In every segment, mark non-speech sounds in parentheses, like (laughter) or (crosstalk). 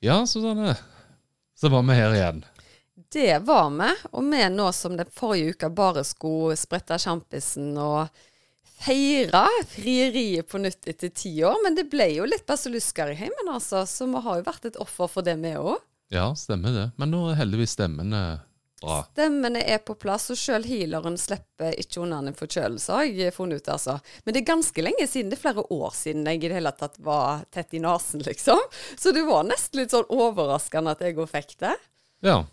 Ja, Susanne. Så var vi her igjen. Det var vi, og vi nå som den forrige uka bare skulle sprette sjampisen og feire frieriet på nytt etter ti år. Men det ble jo litt basillusker i heimen, altså, så vi har jo vært et offer for det, vi òg. Ja, stemmer det. Men nå er heldigvis stemmene bra. Stemmene er på plass, og sjøl healeren slipper ikke unna en forkjølelse, har jeg funnet ut, altså. Men det er ganske lenge siden, det er flere år siden jeg i det hele tatt var tett i nesen, liksom. Så det var nesten litt sånn overraskende at jeg òg fikk det. Ja.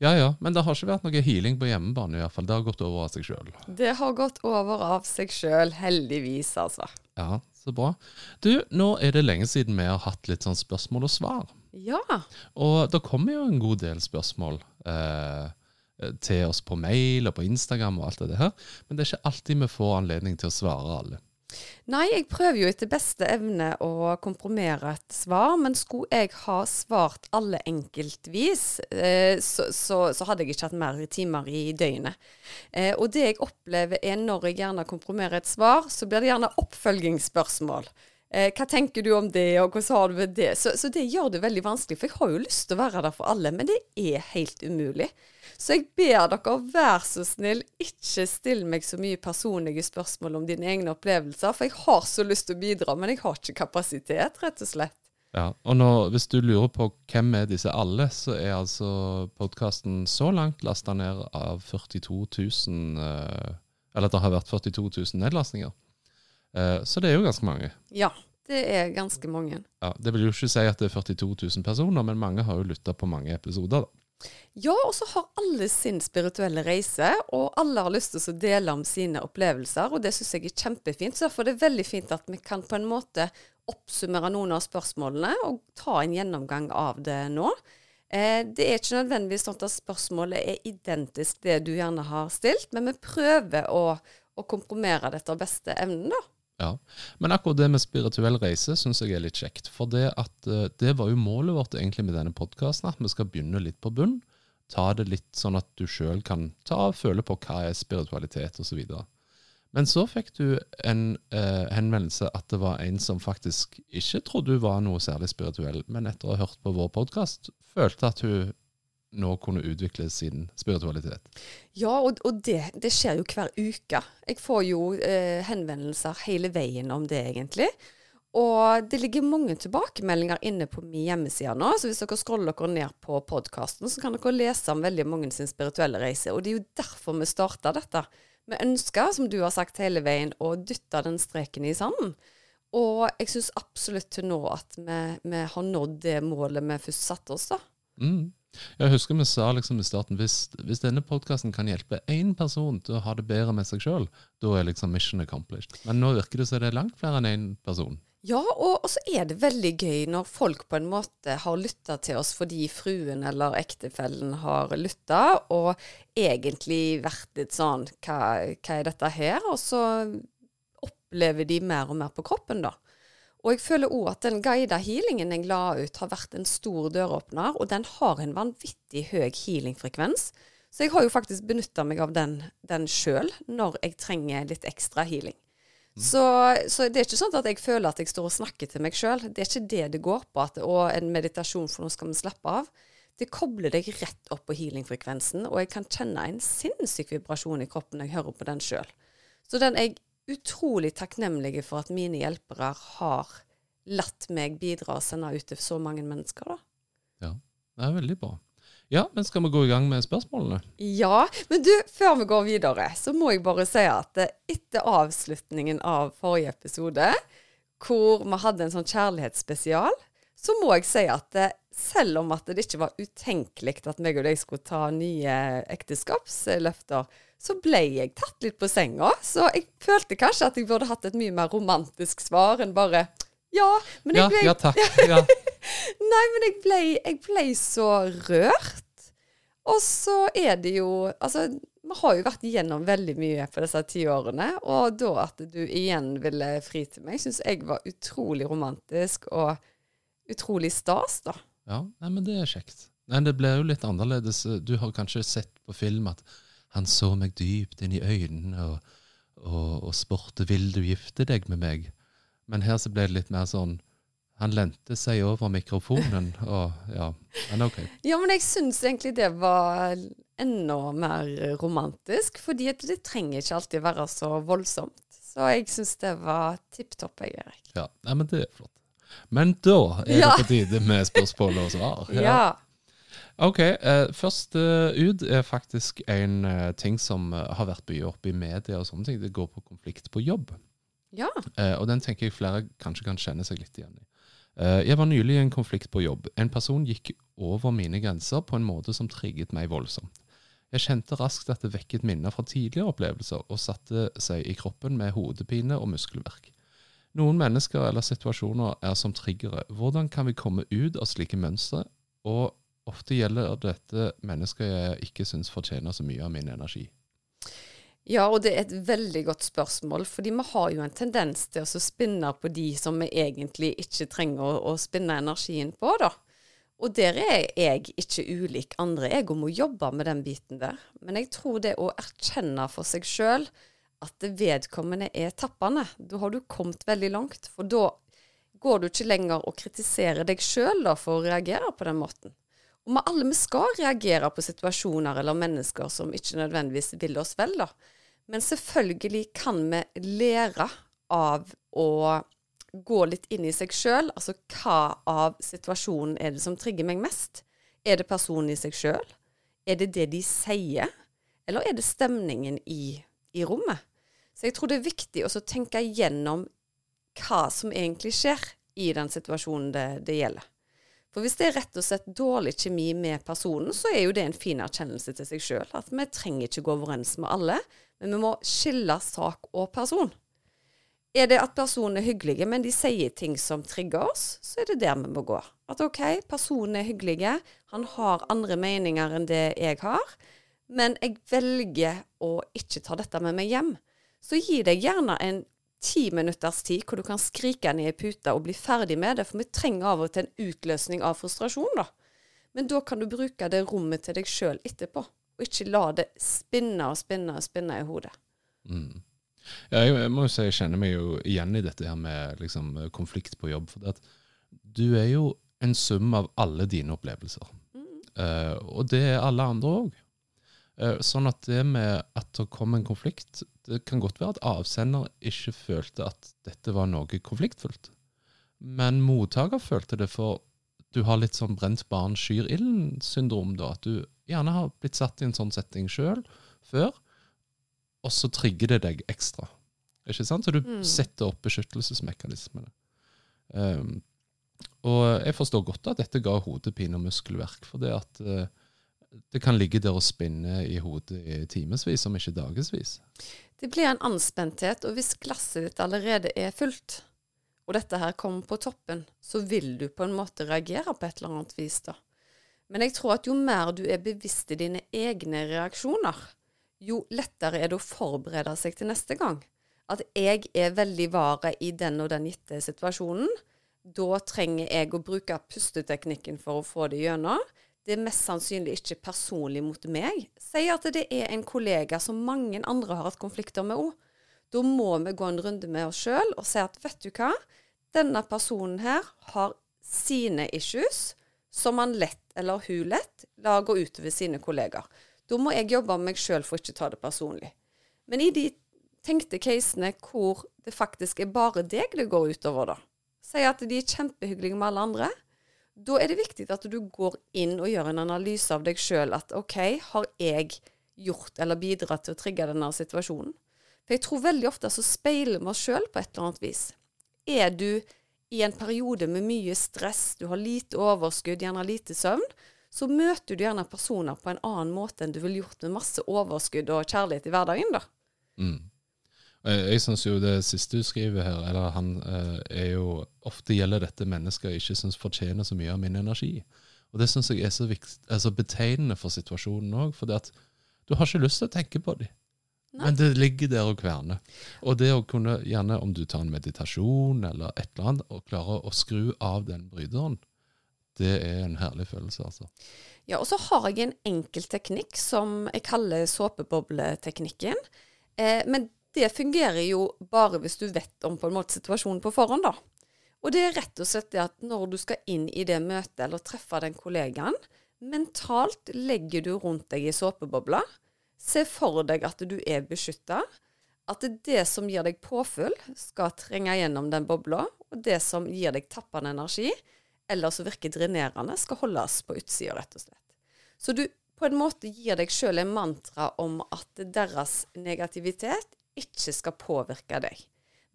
Ja ja, men det har ikke vært noe healing på hjemmebane i hvert fall. Det har gått over av seg sjøl. Det har gått over av seg sjøl, heldigvis, altså. Ja, så bra. Du, nå er det lenge siden vi har hatt litt sånn spørsmål og svar. Ja. Og det kommer jo en god del spørsmål eh, til oss på mail og på Instagram og alt det her. Men det er ikke alltid vi får anledning til å svare alle. Nei, jeg prøver jo etter beste evne å komprimere et svar, men skulle jeg ha svart alle enkeltvis, eh, så, så, så, hadde jeg ikke hatt mer timer i døgnet. Eh, og det jeg opplever er når jeg gjerne komprimerer et svar, så blir det gjerne oppfølgingsspørsmål. Eh, hva tenker du om det, og hvordan har du det? Så, så det gjør det veldig vanskelig, for jeg har jo lyst til å være der for alle, men det er helt umulig. Så jeg ber dere, vær så snill, ikke still meg så mye personlige spørsmål om dine egne opplevelser, for jeg har så lyst til å bidra, men jeg har ikke kapasitet, rett og slett. Ja, og nå, Hvis du lurer på hvem er disse alle, så er altså podkasten så langt lasta ned av 42 000 eh, Eller det har vært 42 000 nedlastninger. Eh, så det er jo ganske mange. Ja, det er ganske mange. Ja, Det vil jo ikke si at det er 42 000 personer, men mange har jo lytta på mange episoder. da. Ja, og så har alle sin spirituelle reise, og alle har lyst til å dele om sine opplevelser, og det syns jeg er kjempefint. Så derfor er det veldig fint at vi kan på en måte oppsummere noen av spørsmålene og ta en gjennomgang av det nå. Eh, det er ikke nødvendigvis sånn at spørsmålet er identisk det du gjerne har stilt, men vi prøver å, å komprimere det etter beste evne, da. Ja, Men akkurat det med spirituell reise syns jeg er litt kjekt. For det, at, eh, det var jo målet vårt egentlig med denne podkasten, at vi skal begynne litt på bunn ta det litt sånn at du sjøl kan ta og føle på hva er spiritualitet osv. Men så fikk du en eh, henvendelse at det var en som faktisk ikke trodde hun var noe særlig spirituell, men etter å ha hørt på vår podkast følte at hun nå kunne utvikle sin spiritualitet. Ja, og, og det, det, skjer jo hver uke. Jeg får jo eh, henvendelser hele veien om det, egentlig. Og det ligger mange tilbakemeldinger inne på min hjemmeside nå. Så hvis dere scroller dere ned på podkasten, så kan dere lese om veldig mange sin spirituelle reise. Og det er jo derfor vi starta dette. Vi ønsker, som du har sagt hele veien, å dytte den streken i sanden. Og jeg syns absolutt til nå at vi, vi, har nådd det målet vi først satte oss, da. Mm. Jeg husker vi sa liksom i starten hvis, hvis denne podkasten kan hjelpe én person til å ha det bedre med seg sjøl, da er liksom mission accomplished. Men nå virker det som det er langt flere enn én person. Ja, og, og, så er det veldig gøy når folk på en måte har lytta til oss fordi fruen eller ektefellen har lytta, og egentlig vært litt sånn hva, hva, er dette her? Og så opplever de mer og mer på kroppen, da. Og jeg føler òg at den guida healingen jeg la ut, har vært en stor døråpner, og den har en vanvittig høy healingfrekvens. Så jeg har jo faktisk benytta meg av den, den sjøl når jeg trenger litt ekstra healing. Så, så, det er ikke sånn at jeg føler at jeg står og snakker til meg sjøl. Det er ikke det det går på. At, og en meditasjon for nå skal vi slappe av. Det kobler deg rett opp på healingfrekvensen, og jeg kan kjenne en sinnssyk vibrasjon i kroppen når jeg hører på den sjøl. Så den jeg utrolig takknemlige for at mine hjelpere har latt meg bidra og sende ut til så mange mennesker. da. Ja, det er veldig bra. Ja, men skal vi gå i gang med spørsmålene? Ja, men du, før vi går videre, så må jeg bare si at etter avslutningen av forrige episode, hvor vi hadde en sånn kjærlighetsspesial, så må jeg si at selv om at det ikke var utenkelig at meg og deg skulle ta nye ekteskapsløfter, så ble jeg tatt litt på senga. Så jeg følte kanskje at jeg burde hatt et mye mer romantisk svar enn bare Ja, men jeg Ja, ble, ja takk. (laughs) Ja. nei, men jeg ble, jeg ble så rørt. Og så er det jo Altså, vi har jo vært igjennom veldig mye på disse ti årene, og da at du igjen ville fri til meg, syns jeg var utrolig romantisk og utrolig stas, da. ja, nei, men det er kjekt. Nei, det blir jo litt annerledes. Du har kanskje sett på film at han så meg dypt inn i øynene og, og, og spurte vil du gifte deg med meg. Men her så ble det litt mer sånn Han lente seg over mikrofonen, og ja. Men OK. Ja, men jeg syns egentlig det var enda mer romantisk, fordi det trenger ikke alltid være så voldsomt. Så jeg syns det var tipp topp, jeg, Erik. Ja, nei, men det er flott. Men da er Ja. det på tide med spørsmål og svar. Ja. Ja. Ok, eh, først eh, ut er faktisk en eh, ting som eh, har vært mye oppe i media og sånne ting. Det går på konflikt på jobb. Ja. Eh, og den tenker jeg flere kanskje kan kjenne seg litt igjen i. Eh, jeg var nylig i en konflikt på jobb. En person gikk over mine grenser på en måte som trigget meg voldsomt. Jeg kjente raskt at det vekket minner fra tidligere opplevelser og satte seg i kroppen med hodepine og muskelverk. Noen mennesker eller situasjoner er som triggere. Hvordan kan vi komme ut av slike mønstre? Og ofte gjelder dette mennesker jeg ikke syns fortjener så mye av min energi. Ja, og det er et veldig godt spørsmål, fordi vi har jo en tendens til å spinne på de som vi egentlig ikke trenger å, spinne energien på, da. Og der er jeg ikke ulik andre. Jeg må jobbe med den biten der. Men jeg tror det å erkjenne for seg sjøl at det vedkommende er tappende, da har du kommet veldig langt. For da går du ikke lenger og kritiserer deg sjøl for å reagere på den måten. Og vi alle vi skal reagere på situasjoner eller mennesker som ikke nødvendigvis vil oss vel, da. Men selvfølgelig kan vi lære av å gå litt inn i seg sjøl. Altså hva av situasjonen er det som trigger meg mest? Er det personen i seg sjøl? Er det det de sier? Eller er det stemningen i, i rommet? Så jeg tror det er viktig å tenke gjennom hva som egentlig skjer i den situasjonen det, det gjelder. For hvis det er rett og slett dårlig kjemi med personen, så er jo det en fin erkjennelse til seg sjøl. At vi trenger ikke gå overens med alle, men vi må skille sak og person. Er det at personen er hyggelige, men de sier ting som trigger oss, så er det der vi må gå. At OK, personen er hyggelige, han har andre meninger enn det jeg har, men jeg velger å ikke ta dette med meg hjem. Så gi deg gjerne en ti minutters tid hvor du kan skrike ned i puta og bli ferdig med det, for vi trenger av og til en utløsning av frustrasjon, da. Men da kan du bruke det rommet til deg sjøl etterpå, og ikke la det spinne og spinne og spinne i hodet. Mm. Ja, jeg, jeg må jo si jeg kjenner meg jo igjen i dette her med liksom, konflikt på jobb. For at du er jo en sum av alle dine opplevelser. Eh, og det er alle andre òg. Sånn at det med at det kom en konflikt Det kan godt være at avsender ikke følte at dette var noe konfliktfullt. Men mottaker følte det, for du har litt sånn brent barn skyr ilden-syndrom. da, At du gjerne har blitt satt i en sånn setting sjøl før og så trigger det deg ekstra. Ikke sant? Så du Mm. setter opp beskyttelsesmekanismene. Um, og jeg forstår godt at dette ga hodepine og muskelverk, for det at eh, det kan ligge der og spinne i hodet i timevis, om ikke dagevis. Det blir en anspenthet, og hvis glasset ditt allerede er fullt, og dette her kommer på toppen, så vil du på en måte reagere på et eller annet vis, da. Men jeg tror at jo mer du er bevisst i dine egne reaksjoner, jo lettere er det å forberede seg til neste gang. At jeg er veldig vare i den og den gitte situasjonen. Da trenger jeg å bruke pusteteknikken for å få det gjennom. Det er mest sannsynlig ikke personlig mot meg. Si at det er en kollega som mange andre har hatt konflikter med òg. Da må vi gå en runde med oss sjøl og si at vet du hva, denne personen her har sine issues som han lett, eller hun lett, lar gå utover sine kollegaer. Da må jeg jobbe med meg sjøl for ikke å ta det personlig. Men i de tenkte casene hvor det faktisk er bare deg det går utover, da. Si at de er kjempehyggelige med alle andre. Da er det viktig at du går inn og gjør en analyse av deg sjøl. At OK, har jeg gjort eller bidratt til å trigge denne situasjonen? For jeg tror veldig ofte så speiler vi oss sjøl på et eller annet vis. Er du i en periode med mye stress, du har lite overskudd, gjerne lite søvn, så møter du gjerne personer på en annen måte enn du ville gjort med masse overskudd og kjærlighet i hverdagen, da. Mm. Jeg, jeg syns jo det siste du skriver her, eller han, eh, er jo Ofte gjelder dette mennesker jeg ikke syns fortjener så mye av min energi. Og det syns jeg er så, vikt, altså betegnende for situasjonen òg. For du har ikke lyst til å tenke på dem. Men det ligger der og kverner. Og det å kunne, gjerne om du tar en meditasjon eller et eller annet, og klarer å skru av den bryteren, det er en herlig følelse, altså. Ja, og så har jeg en enkel teknikk som jeg kaller såpebobleteknikken. Eh, men det fungerer jo bare hvis du vet om på en måte situasjonen på forhånd, da. Og det er rett og slett det at når du skal inn i det møtet eller treffe den kollegaen, mentalt legger du rundt deg i såpebobla Se for deg at du er beskytta. At det som gir deg påfyll, skal trenge gjennom den bobla. Og det som gir deg tappende energi, eller som virker drenerende, skal holdes på utsida, rett og slett. Så du på en måte gir deg sjøl en mantra om at deres negativitet ikke skal påvirke deg.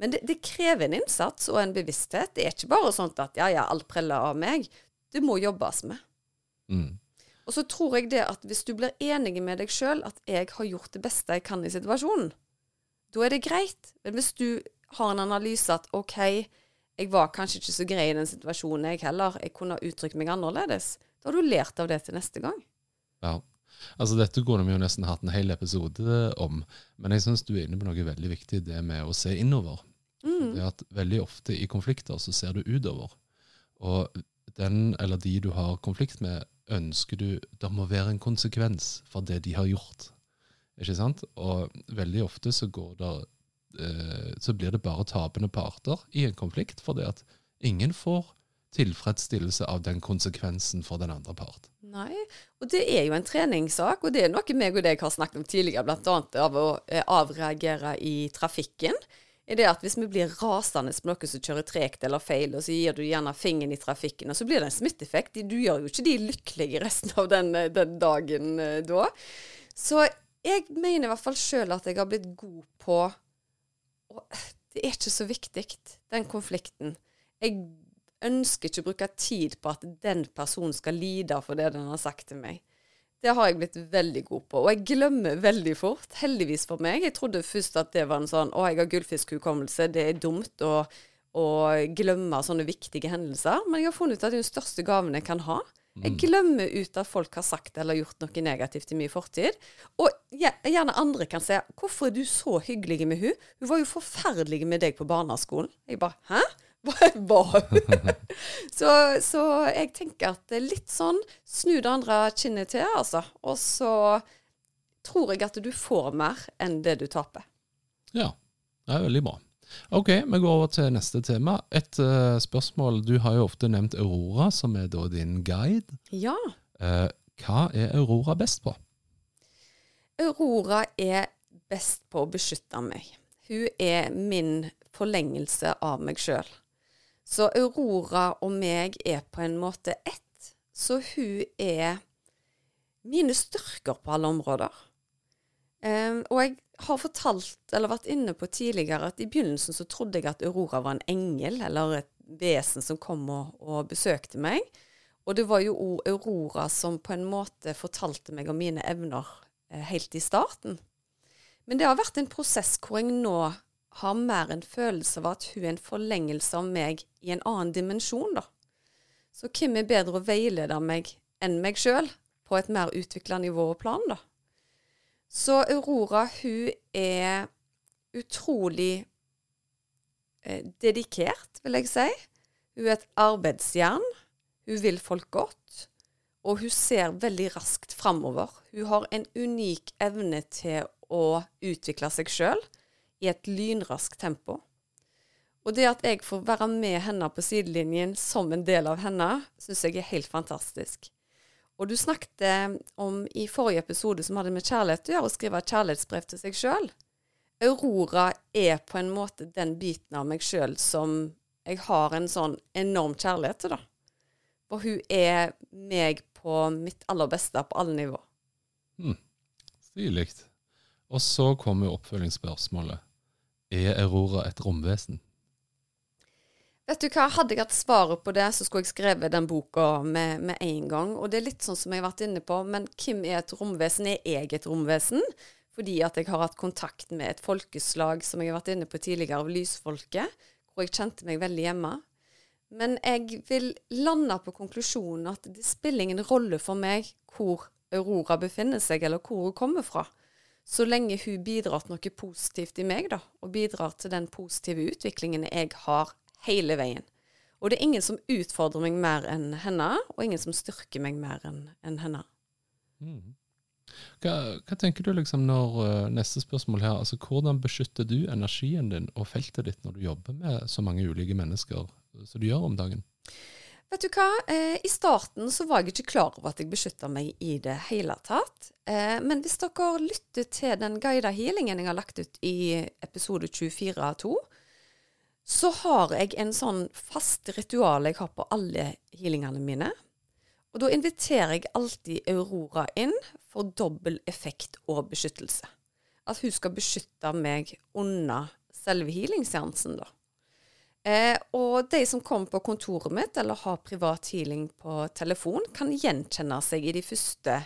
Men det, det, krever en innsats og en bevissthet. Det er ikke bare sånn at ja, ja, alt preller av meg. Det må jobbes med. Mm. Og så tror jeg det at hvis du blir enig med deg sjøl at jeg har gjort det beste jeg kan i situasjonen, da er det greit. Men hvis du har en analyse at OK, jeg var kanskje ikke så grei i den situasjonen, jeg heller, jeg kunne ha uttrykt meg annerledes, da har du lært av det til neste gang. Ja. Altså Dette kunne vi jo nesten hatt en hel episode om, men jeg syns du er inne på noe veldig viktig, det med å se innover. Mm. Det at Veldig ofte i konflikter så ser du utover. Og den eller de du har konflikt med, ønsker du Det må være en konsekvens for det de har gjort. Ikke sant? Og veldig ofte så, går det så blir det bare tapende parter i en konflikt, fordi at ingen får tilfredsstillelse av den konsekvensen for den andre part. Nei, og det er jo en treningssak, og det er noe meg og deg har snakket om tidligere, bl.a. av å eh, avreagere i trafikken er det at hvis vi blir rasende på noen som kjører tregt eller feil, og så gir du gjerne fingeren i trafikken, og så blir det en smitteeffekt. Du gjør jo ikke de lykkelige resten av den, eh, den dagen eh, da. Så jeg mener i hvert fall sjøl at jeg har blitt god på Og det er ikke så viktig, den konflikten. Jeg ønsker ikke å bruke tid på at den personen skal lide for det den har sagt til meg. Det har jeg blitt veldig god på. Og jeg glemmer veldig fort, heldigvis for meg. Jeg trodde først at det var en sånn Å, jeg har gullfiskhukommelse, det er dumt å, å, glemme sånne viktige hendelser. Men jeg har funnet ut at det er den største gaven jeg kan ha. Jeg mm. glemmer ut at folk har sagt eller gjort noe negativt i min fortid. Og gjerne andre kan si 'Hvorfor er du så hyggelig med hun? Hun var jo forferdelig med deg på barneskolen.' Jeg bare 'Hæ?' (laughs) var hun. så, så, jeg tenker at det er litt sånn snu det andre kinnet til, altså. Og så tror jeg at du får mer enn det du taper. Ja, det er veldig bra. Ok, vi går over til neste tema. Et uh, spørsmål. Du har jo ofte nevnt Aurora, som er da din guide. Ja. Uh, hva er Aurora best på? Aurora er best på å beskytte meg. Hun er min forlengelse av meg sjøl. Så Aurora og meg er på en måte ett. Så hun er mine styrker på alle områder. Um, og jeg har fortalt, eller vært inne på tidligere, at i begynnelsen så trodde jeg at Aurora var en engel, eller et vesen som kom og, og besøkte meg. Og det var jo òg Aurora som på en måte fortalte meg om mine evner eh, helt i starten. Men det har vært en prosess hvor jeg nå har mer en følelse av at hun er en forlengelse av meg i en annen dimensjon, da. Så hvem er bedre å veilede meg enn meg sjøl på et mer utvikla nivå og plan, da? Så Aurora, hun er utrolig eh, dedikert, vil jeg si. Hun er et arbeidsjern. Hun vil folk godt. Og hun ser veldig raskt framover. Hun har en unik evne til å utvikle seg sjøl i et lynraskt tempo. Og det at jeg får være med henne på sidelinjen som en del av henne, syns jeg er helt fantastisk. Og du snakket om i forrige episode som hadde med kjærlighet å gjøre, å skrive et kjærlighetsbrev til seg sjøl. Aurora er på en måte den biten av meg sjøl som jeg har en sånn enorm kjærlighet til, da. For hun er meg på mitt aller beste på alle nivå. Hmm. Stilig. Og så kommer oppfølgingsspørsmålet. Er Aurora et romvesen? Vet du hva, Hadde jeg hatt svaret på det, så skulle jeg skrevet den boka med, med, en gang. Og det er litt sånn som jeg har vært inne på, men hvem er et romvesen? Er jeg et romvesen? fordi at jeg har hatt kontakt med et folkeslag som jeg har vært inne på tidligere, av lysfolket, hvor jeg kjente meg veldig hjemme. Men jeg vil lande på konklusjonen at det spiller ingen rolle for meg hvor Aurora befinner seg, eller hvor hun kommer fra. Så lenge hun bidrar til noe positivt i meg, da, og bidrar til den positive utviklingen jeg har hele veien. Og det er ingen som utfordrer meg mer enn henne, og ingen som styrker meg mer enn en henne. Mm. Hva, hva, tenker du liksom når uh, Neste spørsmål her. altså Hvordan beskytter du energien din og feltet ditt når du jobber med så mange ulike mennesker som du gjør om dagen? Vet du hva? Eh, I starten så var jeg ikke klar over at jeg beskytta meg i det hele tatt. Eh, men hvis dere lytter til den guida healingen jeg har lagt ut i episode 24 av 2, så har jeg en sånn fast ritual jeg har på alle healingene mine. Og da inviterer jeg alltid Aurora inn for dobbel effekt og beskyttelse. At hun skal beskytte meg under selve healingseansen, da. Eh, og de som kommer på kontoret mitt eller har privat healing på telefon, kan gjenkjenne seg i de første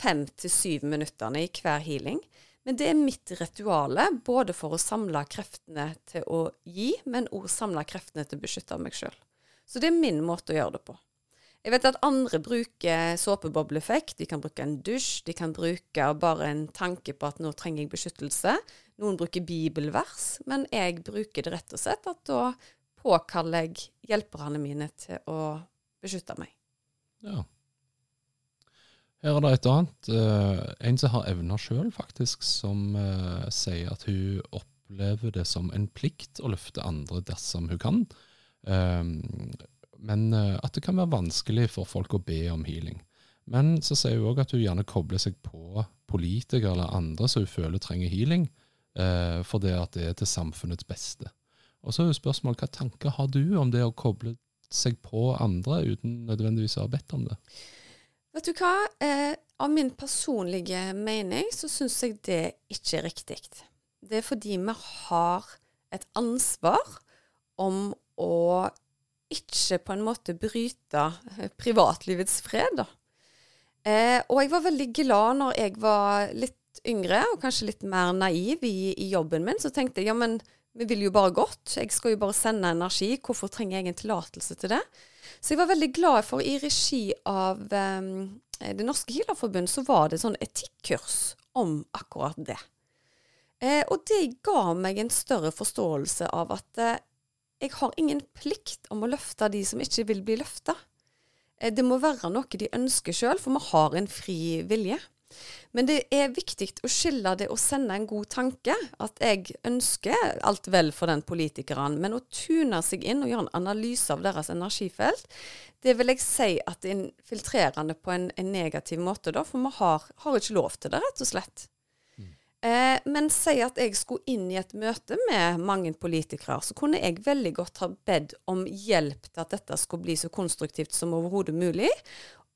fem til syv minuttene i hver healing. Men det er mitt rituale, både for å samle kreftene til å gi, men òg samle kreftene til å beskytte meg sjøl. Så det er min måte å gjøre det på. Jeg vet at andre bruker såpebobleffekt. De kan bruke en dusj. De kan bruke bare en tanke på at nå trenger jeg beskyttelse. Noen bruker bibelvers. Men jeg bruker det rett og slett at da påkaller jeg hjelperne mine til å beskytte meg. Ja. Her er det et annet. Uh, en som har evner sjøl, faktisk, som uh, sier at hun opplever det som en plikt å løfte andre dersom hun kan. Um, men uh, at det kan være vanskelig for folk å be om healing. Men så sier hun òg at hun gjerne kobler seg på politikere eller andre som hun føler trenger healing, for det at det er til samfunnets beste. Og så er jo spørsmålet, Hva tanker har du om det å koble seg på andre uten nødvendigvis å ha bedt om det? Vet du hva? Eh, av min personlige mening så syns jeg det ikke er riktig. Det er fordi vi har et ansvar om å ikke på en måte bryte privatlivets fred, da. Eh, og jeg var veldig glad når jeg var litt yngre, og kanskje litt mer naiv i, i jobben min. Så tenkte jeg ja, men vi vil jo bare godt. Jeg skal jo bare sende energi. Hvorfor trenger jeg en tillatelse til det? Så jeg var veldig glad for i regi av um, Det norske healerforbund så var det sånn etikkurs om akkurat det. Eh, og det ga meg en større forståelse av at eh, jeg har ingen plikt om å løfte de som ikke vil bli løfta. Eh, det må være noe de ønsker sjøl, for vi har en fri vilje. Men det er viktig å skille det å sende en god tanke, at jeg ønsker alt vel for den politikeren, men å tune seg inn og gjøre en analyse av deres energifelt, det vil jeg si at det er infiltrerende på en, en negativ måte, da, for vi har, har, ikke lov til det, rett og slett. Mm. Eh, men si at jeg skulle inn i et møte med mange politikere, så kunne jeg veldig godt ha bedt om hjelp til at dette skulle bli så konstruktivt som overhodet mulig,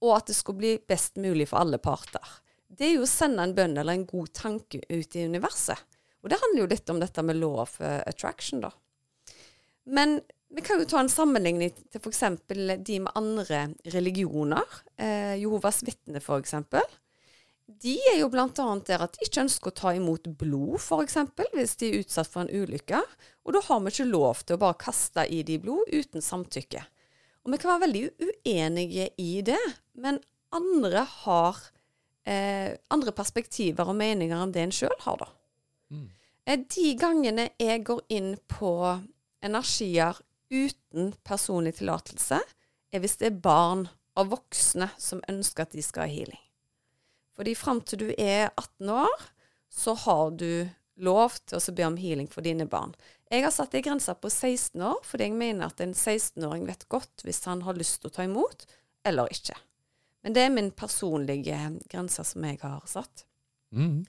og at det skulle bli best mulig for alle parter det er jo å sende en bønn eller en god tanke ut i universet. Og det handler jo litt om dette med law of uh, attraction, da. Men vi kan jo ta en sammenligning til f.eks. de med andre religioner. Eh, Jehovas vitner, f.eks. De er jo bl.a. der at de ikke ønsker å ta imot blod, f.eks. hvis de er utsatt for en ulykke. Og da har vi ikke lov til å bare kaste i de blod uten samtykke. Og vi kan være veldig uenige i det, men andre har eh, andre perspektiver og meninger enn det en sjøl har, da. Mm. Eh, de gangene jeg går inn på energier uten personlig tillatelse, er hvis det er barn og voksne som ønsker at de skal ha healing. Fordi fram til du er 18 år, så har du lov til å be om healing for dine barn. Jeg har satt ei grense på 16 år, fordi jeg mener at en 16-åring vet godt hvis han har lyst til å ta imot, eller ikke. Men det er min personlige grense som jeg har satt. Mm.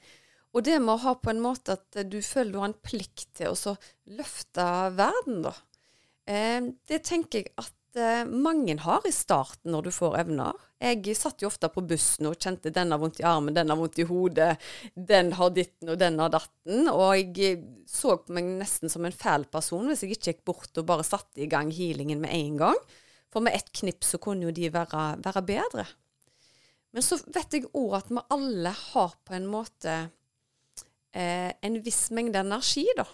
Og det med å ha på en måte at du føler du har en plikt til å løfte verden, da. Eh, det tenker jeg at eh, mange har i starten når du får evner. Jeg satt jo ofte på bussen og kjente den har vondt i armen, den har vondt i hodet, den har ditten og den har datten. Og jeg så på meg nesten som en fæl person hvis jeg ikke gikk bort og bare satte i gang healingen med en gang. For med ett knips så kunne jo de være, være bedre. Men så vet jeg òg at vi alle har på en måte eh, en viss mengde energi, da.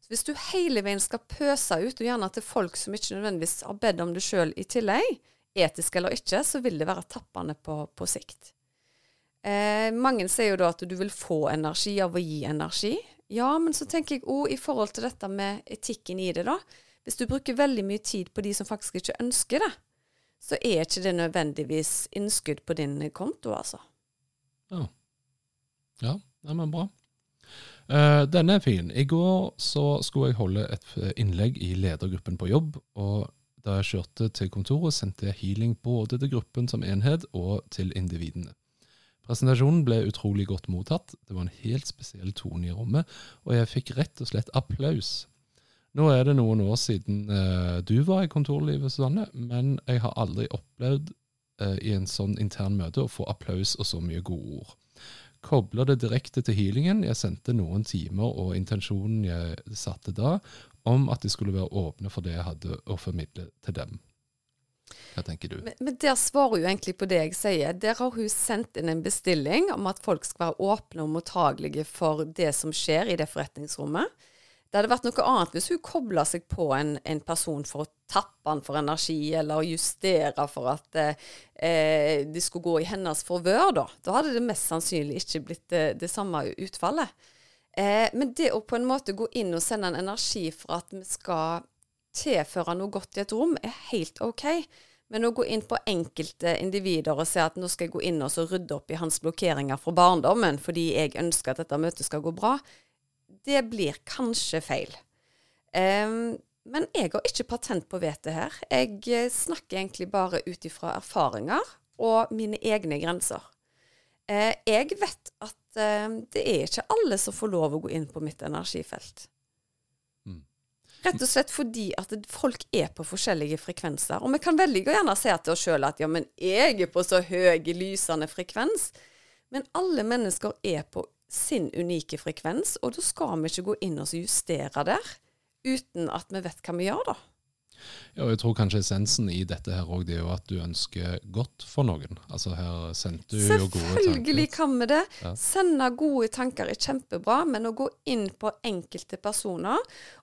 Så hvis du hele veien skal pøse ut, og gjerne til folk som ikke nødvendigvis har bedt om det sjøl i tillegg, etisk eller ikke, så vil det være tappende på, på sikt. Eh, mange sier jo da at du vil få energi av å gi energi. Ja, men så tenker jeg òg i forhold til dette med etikken i det, da. Hvis du bruker veldig mye tid på de som faktisk ikke ønsker det, så er ikke det nødvendigvis innskudd på din konto, altså. Ja. Ja, det er bra. Uh, denne er fin. I går så skulle jeg holde et innlegg i ledergruppen på jobb. og da jeg kjørte til kontoret, sendte jeg healing både til gruppen som enhet og til individene. Presentasjonen ble utrolig godt mottatt. Det var en helt spesiell tone i rommet, og jeg fikk rett og slett applaus. Nå er det noen år siden uh, du var i kontorlivet, Susanne, men jeg har aldri opplevd uh, i en sånn intern møte å få applaus og så mye gode ord. Kobler det direkte til healingen. Jeg sendte noen timer og intensjonen jeg satte da, om at de skulle være åpne for det jeg hadde å formidle til dem. Hva tenker du? Men, men der svarer hun egentlig på det jeg sier. Der har hun sendt inn en bestilling om at folk skal være åpne og mottagelige for det som skjer i det forretningsrommet. Det hadde vært noe annet hvis hun kobla seg på en, en, person for å tappe han for energi, eller justere for at eh, det skulle gå i hennes forvør, da. Da hadde det mest sannsynlig ikke blitt det, det samme utfallet. Eh, men det å på en måte gå inn og sende en energi for at vi skal tilføre noe godt i et rom, er helt OK. Men å gå inn på enkelte individer og se at nå skal jeg gå inn og rydde opp i hans blokkeringer fra barndommen fordi jeg ønsker at dette møtet skal gå bra, det blir kanskje feil. Um, men jeg har ikke patent på vettet her. Jeg eh, snakker egentlig bare ut ifra erfaringer og mine egne grenser. Uh, jeg vet at uh, det er ikke alle som får lov å gå inn på mitt energifelt. Mm. Rett og slett fordi at folk er på forskjellige frekvenser. Og vi kan veldig gjerne si til oss sjøl at ja, men jeg er på så høy lysende frekvens. Men alle mennesker er på sin unike frekvens, og da skal vi ikke gå inn og justere der uten at vi vet hva vi gjør, da. Ja, og jeg tror kanskje essensen i dette her òg, det er jo at du ønsker godt for noen. Altså her sendte du jo gode tanker. Selvfølgelig kan vi det. Ja. Sende gode tanker er kjempebra, men å gå inn på enkelte personer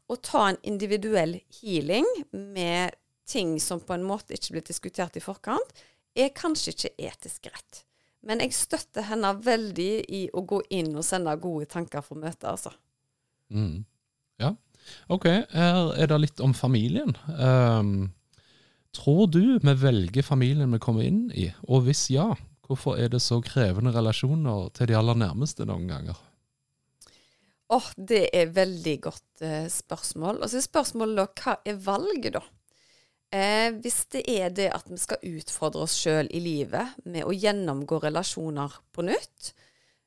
og ta en individuell healing med ting som på en måte ikke blir diskutert i forkant, er kanskje ikke etisk rett. Men jeg støtter henne veldig i å gå inn og sende gode tanker for møtet, altså. Mm. Ja. Ok, her er det litt om familien. Um, tror du vi velger familien vi kommer inn i, og hvis ja, hvorfor er det så krevende relasjoner til de aller nærmeste noen ganger? Åh, oh, Det er veldig godt uh, spørsmål. Og så er spørsmålet da, hva er valget, da? Eh, hvis det er det at vi skal utfordre oss sjøl i livet med å gjennomgå relasjoner på nytt,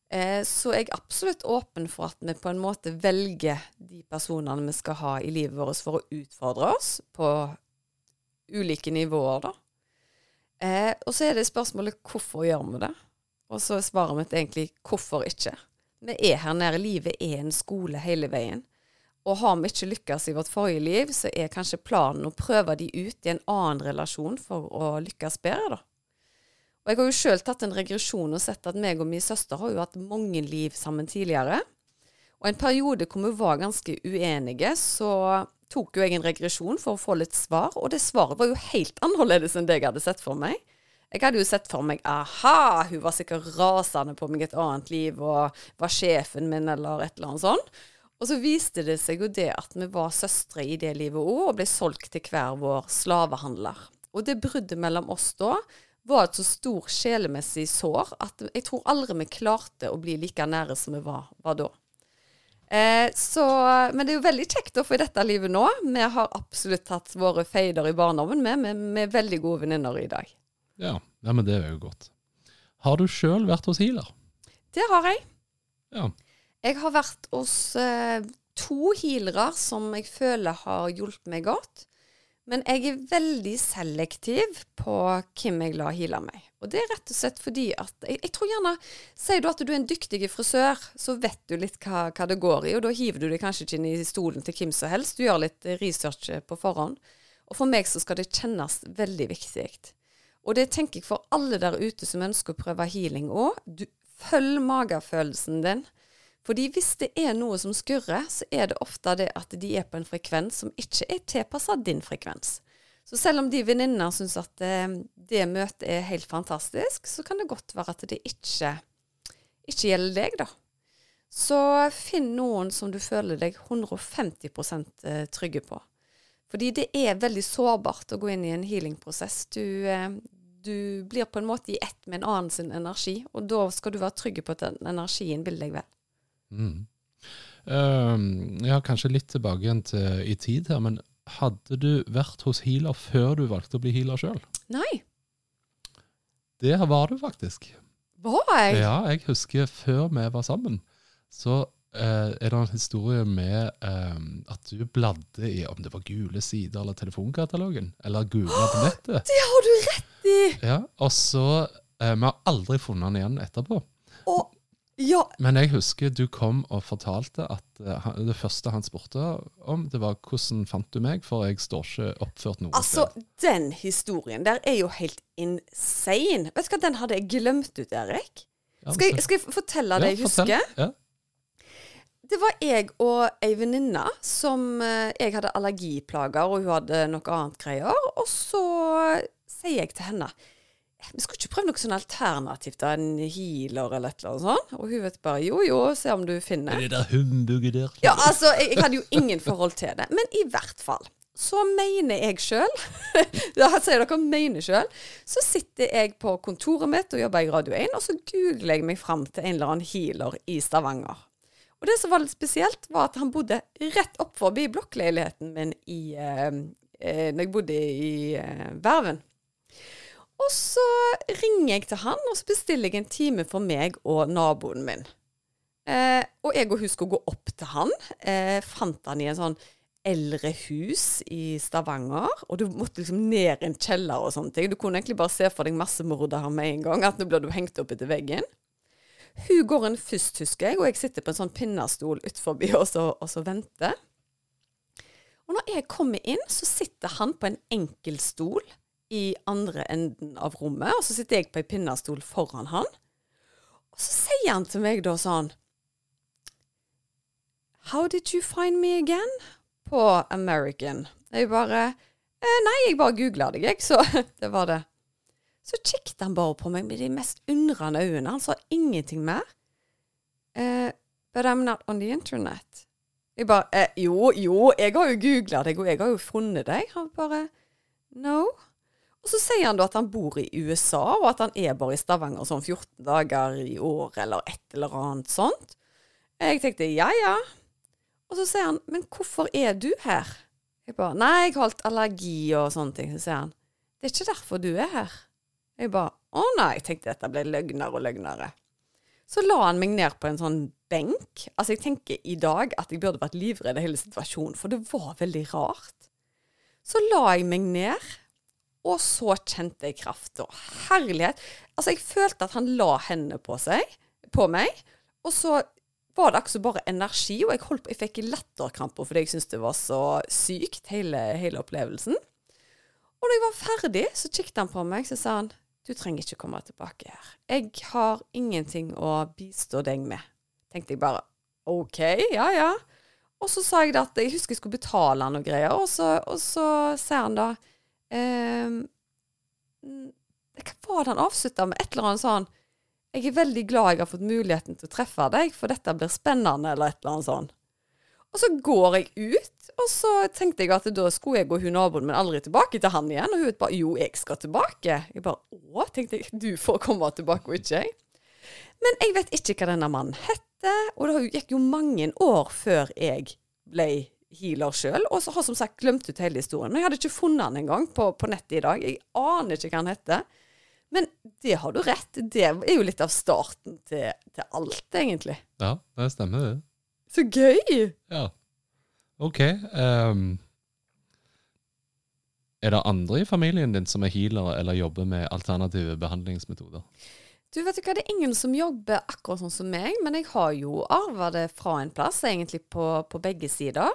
eh, så er jeg absolutt åpen for at vi på en måte velger de personene vi skal ha i livet vårt for å utfordre oss på ulike nivåer, da. Eh, og så er det spørsmålet hvorfor gjør vi det? Og så er svaret mitt egentlig hvorfor ikke? Vi er her nede. Livet er en skole hele veien. Og har vi ikke lykkes i vårt forrige liv, så er kanskje planen å prøve de ut i en annen relasjon for å lykkes bedre, da. Og jeg har jo sjøl tatt en regresjon og sett at meg og min søster har jo hatt mange liv sammen tidligere. Og en periode hvor vi var ganske uenige, så tok jo jeg en regresjon for å få litt svar, og det svaret var jo helt (laughs) annerledes enn det jeg hadde sett for meg. Jeg hadde jo sett for meg aha, hun var sikkert rasende på meg et annet liv og var sjefen min eller et eller annet sånt. Og så viste det seg jo det at vi var søstre i det livet òg, og ble solgt til hver vår slavehandler. Og det bruddet mellom oss da var et så stor sjelemessig sår at jeg tror aldri vi klarte å bli like nære som vi var, var da. Eh, så, men det er jo veldig kjekt å få i dette livet nå. Vi har absolutt hatt våre feider i barndommen med, med, med veldig gode venninner i dag. Ja, ja, men det er jo godt. Har du sjøl vært hos healer? Det har jeg. Ja. Jeg har vært hos eh, to healere som jeg føler har hjulpet meg godt. Men jeg er veldig selektiv på hvem jeg lar heale meg. Og det er rett og slett fordi at jeg, jeg, tror gjerne Sier du at du er en dyktig frisør, så vet du litt hva, hva, det går i, og da hiver du deg kanskje ikke inn i stolen til hvem som helst. Du gjør litt research på forhånd. Og for meg så skal det kjennes veldig viktig. Og det tenker jeg for alle der ute som ønsker å prøve healing òg. Følg magefølelsen din. Fordi hvis det er noe som skurrer, så er det ofte det at de er på en frekvens som ikke er tilpassa din frekvens. Så selv om de venninner syns at det, det møtet er helt fantastisk, så kan det godt være at det ikke, ikke gjelder deg, da. Så finn noen som du føler deg 150 eh, trygge på. Fordi det er veldig sårbart å gå inn i en healingprosess. Du, eh, du blir på en måte i ett med en annen sin energi, og da skal du være trygg på at den energien vil deg vel. Mm. Uh, ja, kanskje litt tilbake igjen til i tid her, men hadde du vært hos healer før du valgte å bli healer sjøl? Nei. Det var du faktisk. Var jeg? Ja, jeg husker før vi var sammen, så uh, er det en historie med eh, at du bladde i om det var gule sider eller telefonkatalogen, eller gula på nettet. Det har du rett i! Ja, Og så eh, Vi har aldri funnet den igjen etterpå. Og ja, Men jeg husker du kom og fortalte at eh, det første han spurte om, det var 'hvordan fant du meg', for jeg står ikke oppført noe altså, sted. den historien der er jo helt insane. Vet du hva, den hadde jeg glemt ut, Erik. Skal jeg, skal jeg fortelle det jeg ja, fortell. husker? Ja. Det var jeg og ei venninne som eh, Jeg hadde allergiplager, og hun hadde noe annet greier. Og så sier jeg til henne Vi skulle ikke prøve noe sånn alternativt, da, en healer eller et eller annet sånt. Og hun vet bare jo jo, se om du finner. Det der humbuget der. Ja, altså, jeg, jeg hadde jo ingen forhold til det. Men i hvert fall. Så mener jeg sjøl, (laughs) da sier dere mener sjøl, så sitter jeg på kontoret mitt og jobber i Radio 1, og så googler jeg meg fram til en eller annen healer i Stavanger. Og det som var litt spesielt, var at han bodde rett opp forbi blokkleiligheten min i eh, eh, Når jeg bodde i eh, Verven. Og så ringer jeg til han, og så bestiller jeg en time for meg og naboen min. Eh, og jeg og hun skulle gå opp til han. Eh, fant han i en sånn eldre hus i Stavanger. Og du måtte liksom ned i en kjeller og sånne ting. Du kunne egentlig bare se for deg massemorder her med en gang. At nå blir du hengt opp etter veggen. Hun går inn først, husker jeg, og jeg sitter på en sånn pinnestol utenfor og, så- og så venter. Og når jeg kommer inn, så sitter han på en enkel stol i andre enden av rommet, og så sitter jeg på en pinnestol foran han. Og så sier han til meg da sånn How did you find me again? På American. Jeg bare eh, Nei, jeg bare googla deg, jeg, så (laughs) det var det. Så kikket han bare på meg med de mest undrende øynene. Han sa ingenting mer. Eh, but I'm not on the internet. Jeg bare eh, Jo, jo, jeg har jo googla deg, og jeg har jo funnet deg. Han bare No. Og så sier han da at han bor i USA, og at han er bare i Stavanger sånn 14 dager i året, eller et eller annet sånt. Jeg tenkte ja, ja. Og så sier han, men hvorfor er du her? Jeg bare, nei, jeg har hatt allergi og sånne ting. Så sier han, det er ikke derfor du er her. Jeg bare, å nei, jeg tenkte dette ble løgnere og løgnere. Så la han meg ned på en sånn benk. Altså, jeg tenker i dag at jeg burde vært livredd i hele situasjonen, for det var veldig rart. Så la jeg meg ned, og så kjente jeg kraft og herlighet. Altså, jeg følte at han la hendene på seg, på meg, og så var det akkurat bare energi, og jeg, holdt på, jeg fikk latterkramper fordi jeg syntes det var så sykt, hele, hele opplevelsen. Og da jeg var ferdig, så kikket han på meg, så sa han du trenger ikke komme tilbake her. Jeg har ingenting å bistå deg med. Tenkte jeg bare OK, ja ja. Og så sa jeg at jeg husker jeg skulle betale og greier, og så, og så sier han da Hva var det han avslutta med? Et eller annet sånn Jeg er veldig glad jeg har fått muligheten til å treffe deg, for dette blir spennende, eller et eller annet sånn. Og så går jeg ut, og så tenkte jeg at da skulle jeg og hun naboen min aldri tilbake til han igjen. Og hun bare jo, jeg skal tilbake. Jeg bare å, tenkte jeg, du får komme tilbake og ikke jeg. Men jeg vet ikke hva denne mannen heter, og det gikk jo mange år før jeg ble healer sjøl. Og så har som sagt glemt ut hele historien. Men jeg hadde ikke funnet han engang på, på nettet i dag. Jeg aner ikke hva han heter. Men det har du rett. Det er jo litt av starten til, til alt, egentlig. Ja, det stemmer, det. Så gøy! Ja. OK. Um, er det andre i familien din som er healere eller jobber med alternative behandlingsmetoder? Du vet ikke hva, Det er ingen som jobber akkurat sånn som meg, men jeg har jo arva det fra en plass, egentlig på, på begge sider.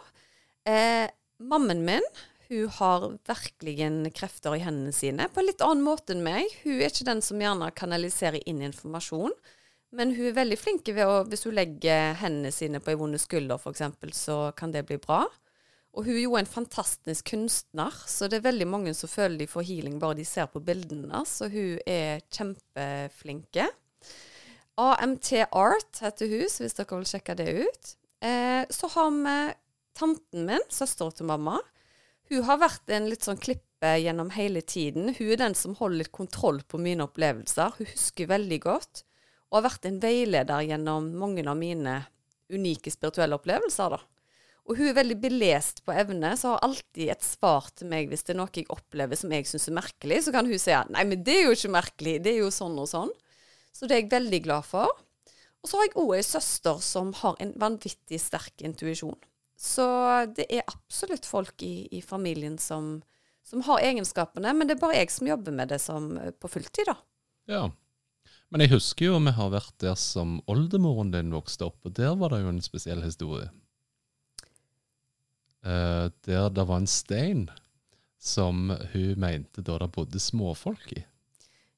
Eh, mammen min hun har virkelig krefter i hendene sine, på en litt annen måte enn meg. Hun er ikke den som gjerne kanaliserer inn informasjon, Men hun er veldig flink ved å Hvis hun legger hendene sine på ei vond skulder, f.eks., så kan det bli bra. Og hun er jo en fantastisk kunstner, så det er veldig mange som føler de får healing bare de ser på bildene. Så hun er kjempeflinke. AMT Art heter hun, så hvis dere vil sjekke det ut. Eh, så har vi tanten min, søstera til mamma. Hun har vært en litt sånn klippe gjennom hele tiden. Hun er den som holder litt kontroll på mine opplevelser. Hun husker veldig godt, og har vært en veileder gjennom mange av mine unike spirituelle opplevelser. da. Og hun er veldig belest på evne, så har alltid et svar til meg hvis det er noe jeg opplever som jeg syns er merkelig. Så kan hun si at nei, men det er jo ikke merkelig, det er jo sånn og sånn. Så det er jeg veldig glad for. Og så har jeg òg ei søster som har en vanvittig sterk intuisjon. Så det er absolutt folk i, i familien som, som, har egenskapene, men det er bare jeg som jobber med det som, på fulltid, da. Ja. Men jeg husker jo vi har vært der som oldemoren din vokste opp, og der var det jo en spesiell historie uh, der det var en stein som hun mente da det bodde småfolk i.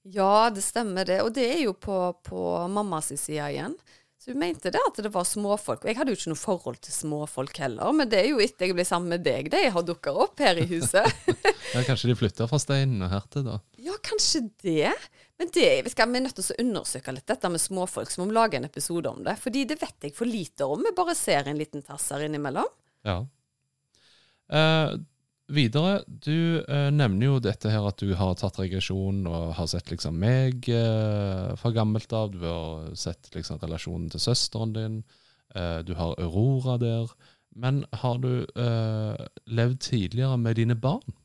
Ja, det stemmer det. Og det er jo på, på mammas side igjen. Så hun mente det at det var småfolk. Og jeg hadde jo ikke noe forhold til småfolk heller, men det er jo etter jeg ble sammen med deg de har dukka opp her i huset. (laughs) ja, Kanskje de flytta fra steinen og her til, da? Ja, kanskje det. Men det, vi, skal, vi er nødt til å undersøke litt dette med småfolk, så må vi lage en episode om det. Fordi det vet jeg for lite om. Vi bare ser en liten tass her innimellom. Ja. Eh, videre, du eh, nevner jo dette her at du har tatt regresjon og har sett liksom meg eh, fra gammelt av. Du har sett liksom relasjonen til søsteren din. Eh, du har Aurora der. Men har du eh, levd tidligere med dine barn?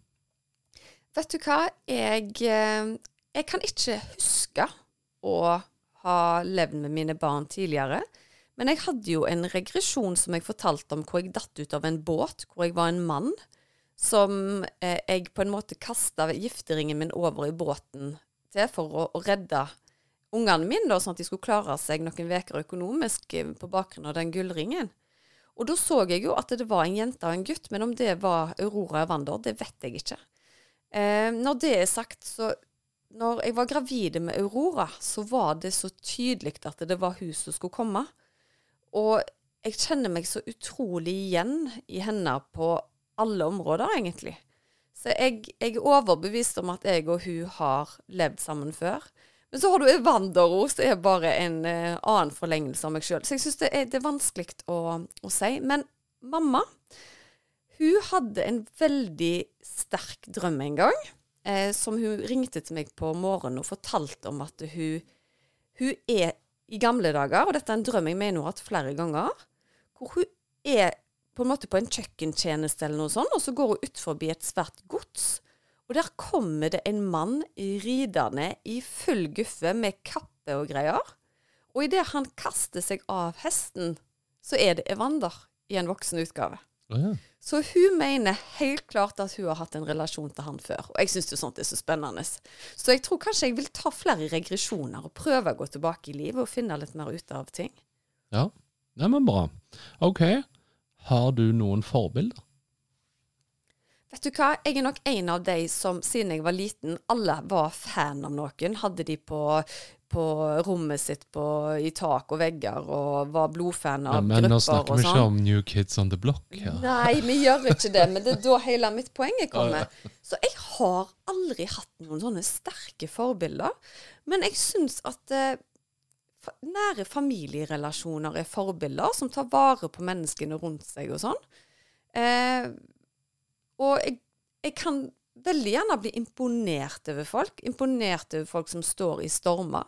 Vet du hva, jeg, eh, jeg kan ikke huske å ha levd med mine barn tidligere. Men jeg hadde jo en regresjon som jeg fortalte om, hvor jeg datt ut av en båt, hvor jeg var en mann. Som eh, jeg på en måte kasta gifteringen min over i båten til for å, å redde ungene mine, da, sånn at de skulle klare seg noen uker økonomisk eh, på bakgrunn av den gullringen. Og da så jeg jo at det var en jente og en gutt, men om det var Aurora Evander, det vet jeg ikke. Eh, når det er sagt, så når jeg var gravide med Aurora, så var det så tydelig at det var hun som skulle komme. Og jeg kjenner meg så utrolig igjen i henne på alle områder, egentlig. Så jeg, jeg, er overbevist om at jeg og hun har levd sammen før. Men så har du Evandero, som er bare en uh, annen forlengelse av meg sjøl. Så jeg syns det, det, er vanskelig å, å, si. Men mamma, hun hadde en veldig sterk drøm en gang. Eh, som hun ringte til meg på morgenen og fortalte om at hun, hun er i gamle dager, og dette er en drøm jeg mener hun har hatt flere ganger, hvor hun er på en måte på en kjøkkentjeneste eller noe sånt, og så går hun ut forbi et svært gods. Og der kommer det en mann ridende i full guffe med kappe og greier. Og idet han kaster seg av hesten, så er det Evander i en voksen utgave. Oh, ja. Så hun mener helt klart at hun har hatt en relasjon til han før. Og jeg syns jo sånt er så spennende. Så jeg tror kanskje jeg vil ta flere regresjoner og prøve å gå tilbake i livet og finne litt mer ut av ting. Ja, Neimen, bra. OK. Har du noen forbilder? Vet du hva, jeg er nok en av de som siden jeg var liten, alle var fan av noen. Hadde de på, på rommet sitt på, i tak og vegger og var blodfan av ja, men, grupper og sånn. Men nå snakker vi ikke om New Kids on the Block her. Nei, vi gjør ikke det, men det er da hele mitt poeng kommer. Så jeg har aldri hatt noen sånne sterke forbilder. Men jeg syns at eh, nære familierelasjoner er forbilder som tar vare på menneskene rundt seg og sånn. Eh, og jeg, jeg, kan veldig gjerne bli imponert over folk. Imponert over folk som står i stormer.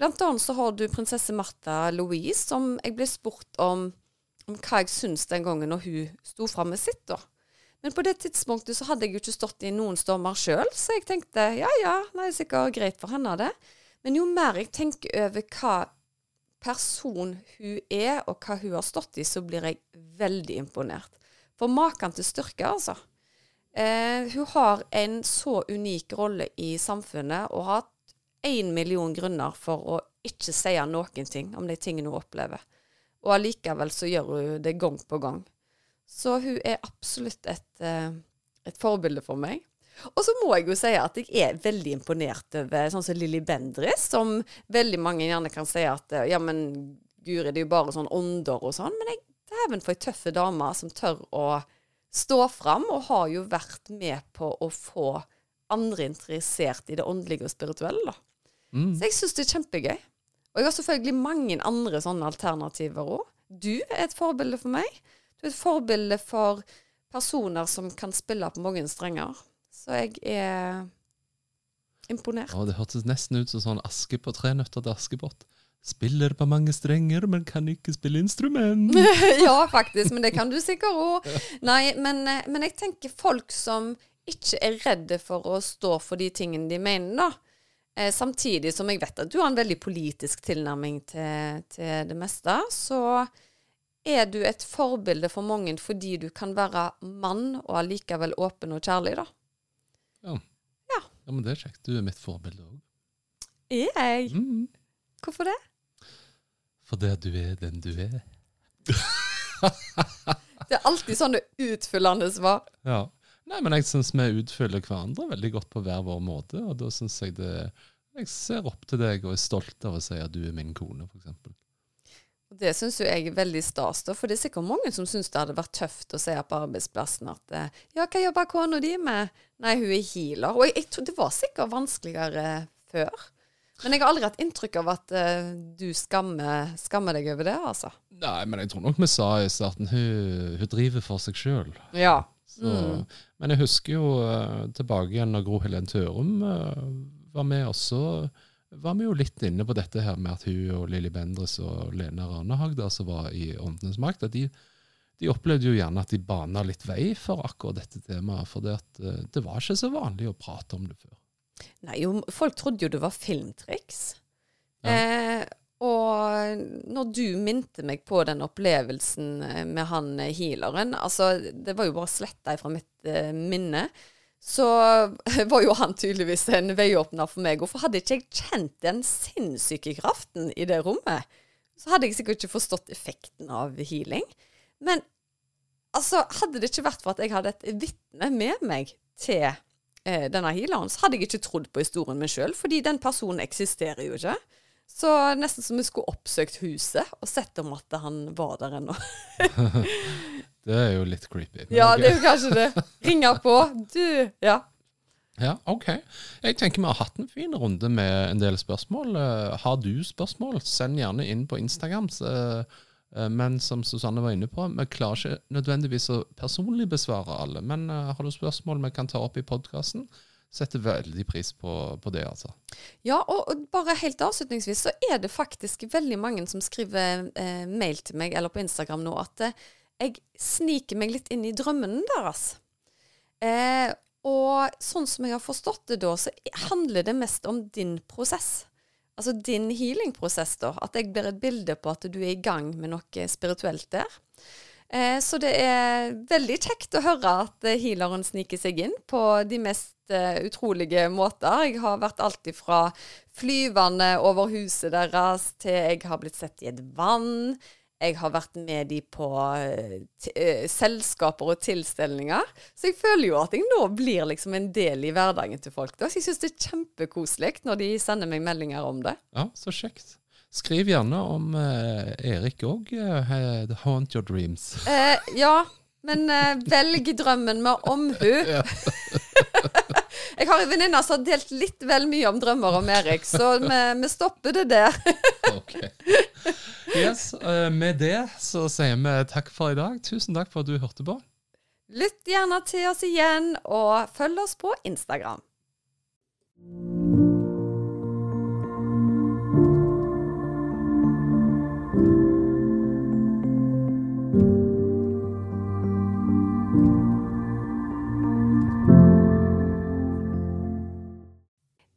Blant annet så har du prinsesse Martha Louise, som jeg ble spurt om, om hva jeg syns den gangen når hun sto fram med sitt. da. Men på det tidspunktet så hadde jeg jo ikke stått i noen stormer sjøl, så jeg tenkte ja ja, det er sikkert greit for henne, det. Men jo mer jeg tenker over hva person hun er, og hva hun har stått i, så blir jeg veldig imponert. For maken til styrke, altså. Eh, hun har en så unik rolle i samfunnet og har hatt én million grunner for å ikke si noen ting om de tingene hun opplever. Og allikevel så gjør hun det gang på gang. Så hun er absolutt et, eh, et forbilde for meg. Og så må jeg jo si at jeg er veldig imponert over sånn som Lilly Bendriss, som veldig mange gjerne kan si at eh, ja, men guri, det er jo bare sånn ånder og sånn. Men jeg dæven for ei tøffe dame som tør å stå fram, og har jo vært med på å få andre interessert i det åndelige og spirituelle. da. Mm. Så jeg syns det er kjempegøy. Og jeg har selvfølgelig mange andre sånne alternativer òg. Du er et forbilde for meg. Du er et forbilde for personer som kan spille på mange strenger. Så jeg er imponert. Å, det hørtes nesten ut som sånn Aske på tre nøtter til Askepott. Spiller på mange strenger, men kan ikke spille instrument. (laughs) ja, faktisk. Men det kan du sikkert òg. Nei, men, eh, men jeg tenker folk som ikke er redde for å stå for de tingene de mener, da. Eh, samtidig som jeg vet at du har en veldig politisk tilnærming til, til det meste, så er du et forbilde for mange fordi du kan være mann og allikevel åpen og kjærlig, da. Ja. Ja. ja, men det er kjekt. Du er mitt forbilde òg. Er jeg? Mm. Hvorfor det? Fordi du er den du er. (laughs) Det er alltid sånne utfyllende svar. Ja. Nei, men jeg syns vi utfyller hverandre veldig godt på hver vår måte, og da syns jeg det Jeg ser opp til deg og er stolt av å si at du er min kone, f.eks. Det syns jo jeg er veldig stas, for det er sikkert mange som syns det hadde vært tøft å se på arbeidsplassen at eh, Ja, hva jobber kona di med? Nei, hun er healer. Og jeg, jeg tror det var sikkert vanskeligere før. Men jeg har aldri hatt inntrykk av at uh, du skammer, skammer deg over det, altså. Nei, men jeg tror nok vi sa i starten hun, hun driver for seg sjøl. Ja. Så, Men jeg husker jo uh, tilbake igjen når Gro Helen Tørum uh, var med, og så var vi jo litt inne på dette her med at hun og Lilly Bendriss og Lena Ranehag da, som var i Åndenes makt, at de, de opplevde jo gjerne at de bana litt vei for akkurat dette temaet. For det, at, eh, det var ikke så vanlig å prate om det før. Nei, jo, folk trodde jo det var filmtriks. Ja. Eh, og når du minte meg på den opplevelsen eh, med han eh, healeren Altså, det var jo bare sletta fra mitt eh, minne. Så (laughs) var jo han tydeligvis en veiåpner for meg. Hvorfor hadde ikke jeg kjent den sinnssyke kraften i det rommet? Så hadde jeg sikkert ikke forstått effekten av healing. Men altså, hadde det ikke vært for at jeg hadde et vitne med meg til eh, denne healeren, så hadde jeg ikke trodd på historien min sjøl, fordi den personen eksisterer jo ikke. Så nesten som vi skulle oppsøkt huset og sett om at han var der ennå. (laughs) (laughs) Det er jo litt creepy. Ja, okay. det er jo kanskje det. Ringer på. Du, ja. Ja, ok. Jeg tenker vi har hatt en fin runde med en del spørsmål. Eh, har du spørsmål, send gjerne inn på Instagram. eh, men som Susanne var inne på, vi klarer ikke nødvendigvis å personlig besvare alle. Men eh, har du spørsmål vi kan ta opp i podkasten, setter veldig pris på, på det, altså. Ja, og, og bare helt avslutningsvis så er det faktisk veldig mange som skriver eh, mail til meg eller på Instagram nå at eh, jeg sniker meg litt inn i drømmene deres. Eh, og sånn som jeg har forstått det da, så handler det mest om din prosess. Altså din healingprosess, da. At jeg blir et bilde på at du er i gang med noe spirituelt der. Eh, så det er veldig kjekt å høre at eh, healeren sniker seg inn på de mest eh, utrolige måter. Jeg har vært alltid fra flyvende over huset deres til jeg har blitt sett i et vann. Jeg har vært med de på eh, eh, selskaper og tilstelninger. Så jeg føler jo at jeg nå blir liksom en del i hverdagen til folk. Da. Så jeg syns det er kjempekoselig når de sender meg meldinger om det. Ja, så kjekt. Skriv gjerne om eh, Erik òg. Uh, haunt your dreams. Eh, ja, men eh, velg drømmen med omhu. (laughs) (laughs) jeg har en venninne som har delt litt vel mye om drømmer om Erik, så vi, vi stopper det der. (laughs) Ok. Yes, eh, med det så sier vi takk for i dag. Tusen takk for at du hørte på. Lytt gjerne til oss igjen, og følg oss på Instagram.